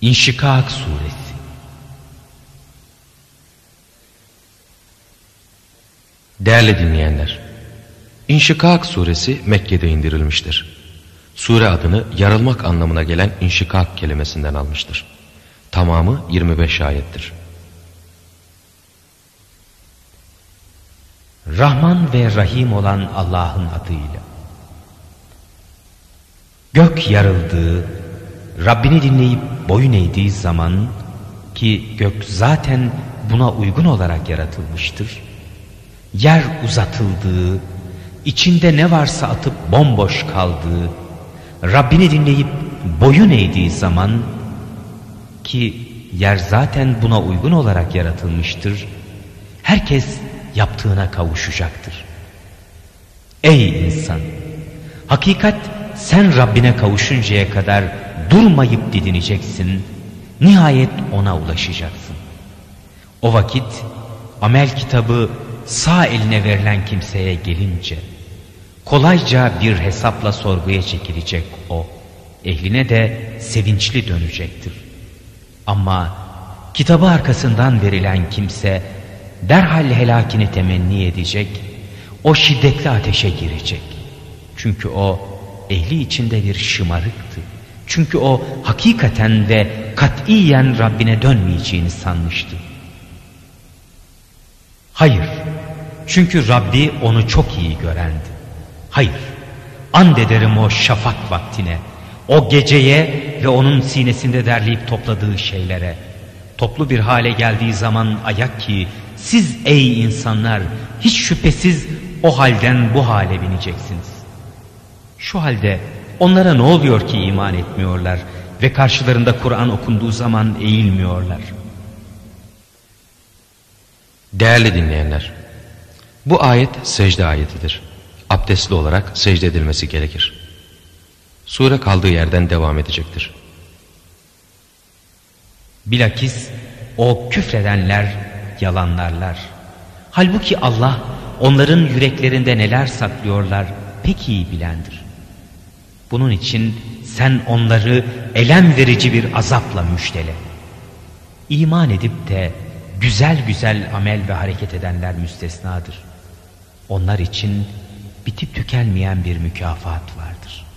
İnşikak Suresi Değerli dinleyenler, İnşikak Suresi Mekke'de indirilmiştir. Sure adını yarılmak anlamına gelen inşikak kelimesinden almıştır. Tamamı 25 ayettir. Rahman ve Rahim olan Allah'ın adıyla. Gök yarıldığı, Rabbini dinleyip boyun eğdiği zaman ki gök zaten buna uygun olarak yaratılmıştır. Yer uzatıldığı, içinde ne varsa atıp bomboş kaldığı, Rabbini dinleyip boyun eğdiği zaman ki yer zaten buna uygun olarak yaratılmıştır. Herkes yaptığına kavuşacaktır. Ey insan! Hakikat sen Rabbine kavuşuncaya kadar durmayıp didineceksin. Nihayet ona ulaşacaksın. O vakit amel kitabı sağ eline verilen kimseye gelince kolayca bir hesapla sorguya çekilecek o. Ehline de sevinçli dönecektir. Ama kitabı arkasından verilen kimse derhal helakini temenni edecek, o şiddetli ateşe girecek. Çünkü o ehli içinde bir şımarıktı. Çünkü o hakikaten ve katiyen Rabbine dönmeyeceğini sanmıştı. Hayır, çünkü Rabbi onu çok iyi görendi. Hayır, and ederim o şafak vaktine, o geceye ve onun sinesinde derleyip topladığı şeylere. Toplu bir hale geldiği zaman ayak ki siz ey insanlar hiç şüphesiz o halden bu hale bineceksiniz. Şu halde onlara ne oluyor ki iman etmiyorlar ve karşılarında Kur'an okunduğu zaman eğilmiyorlar. Değerli dinleyenler, bu ayet secde ayetidir. Abdestli olarak secde edilmesi gerekir. Sure kaldığı yerden devam edecektir. Bilakis o küfredenler yalanlarlar. Halbuki Allah onların yüreklerinde neler saklıyorlar pek iyi bilendir. Bunun için sen onları elem verici bir azapla müştele. İman edip de güzel güzel amel ve hareket edenler müstesnadır. Onlar için bitip tükenmeyen bir mükafat vardır.''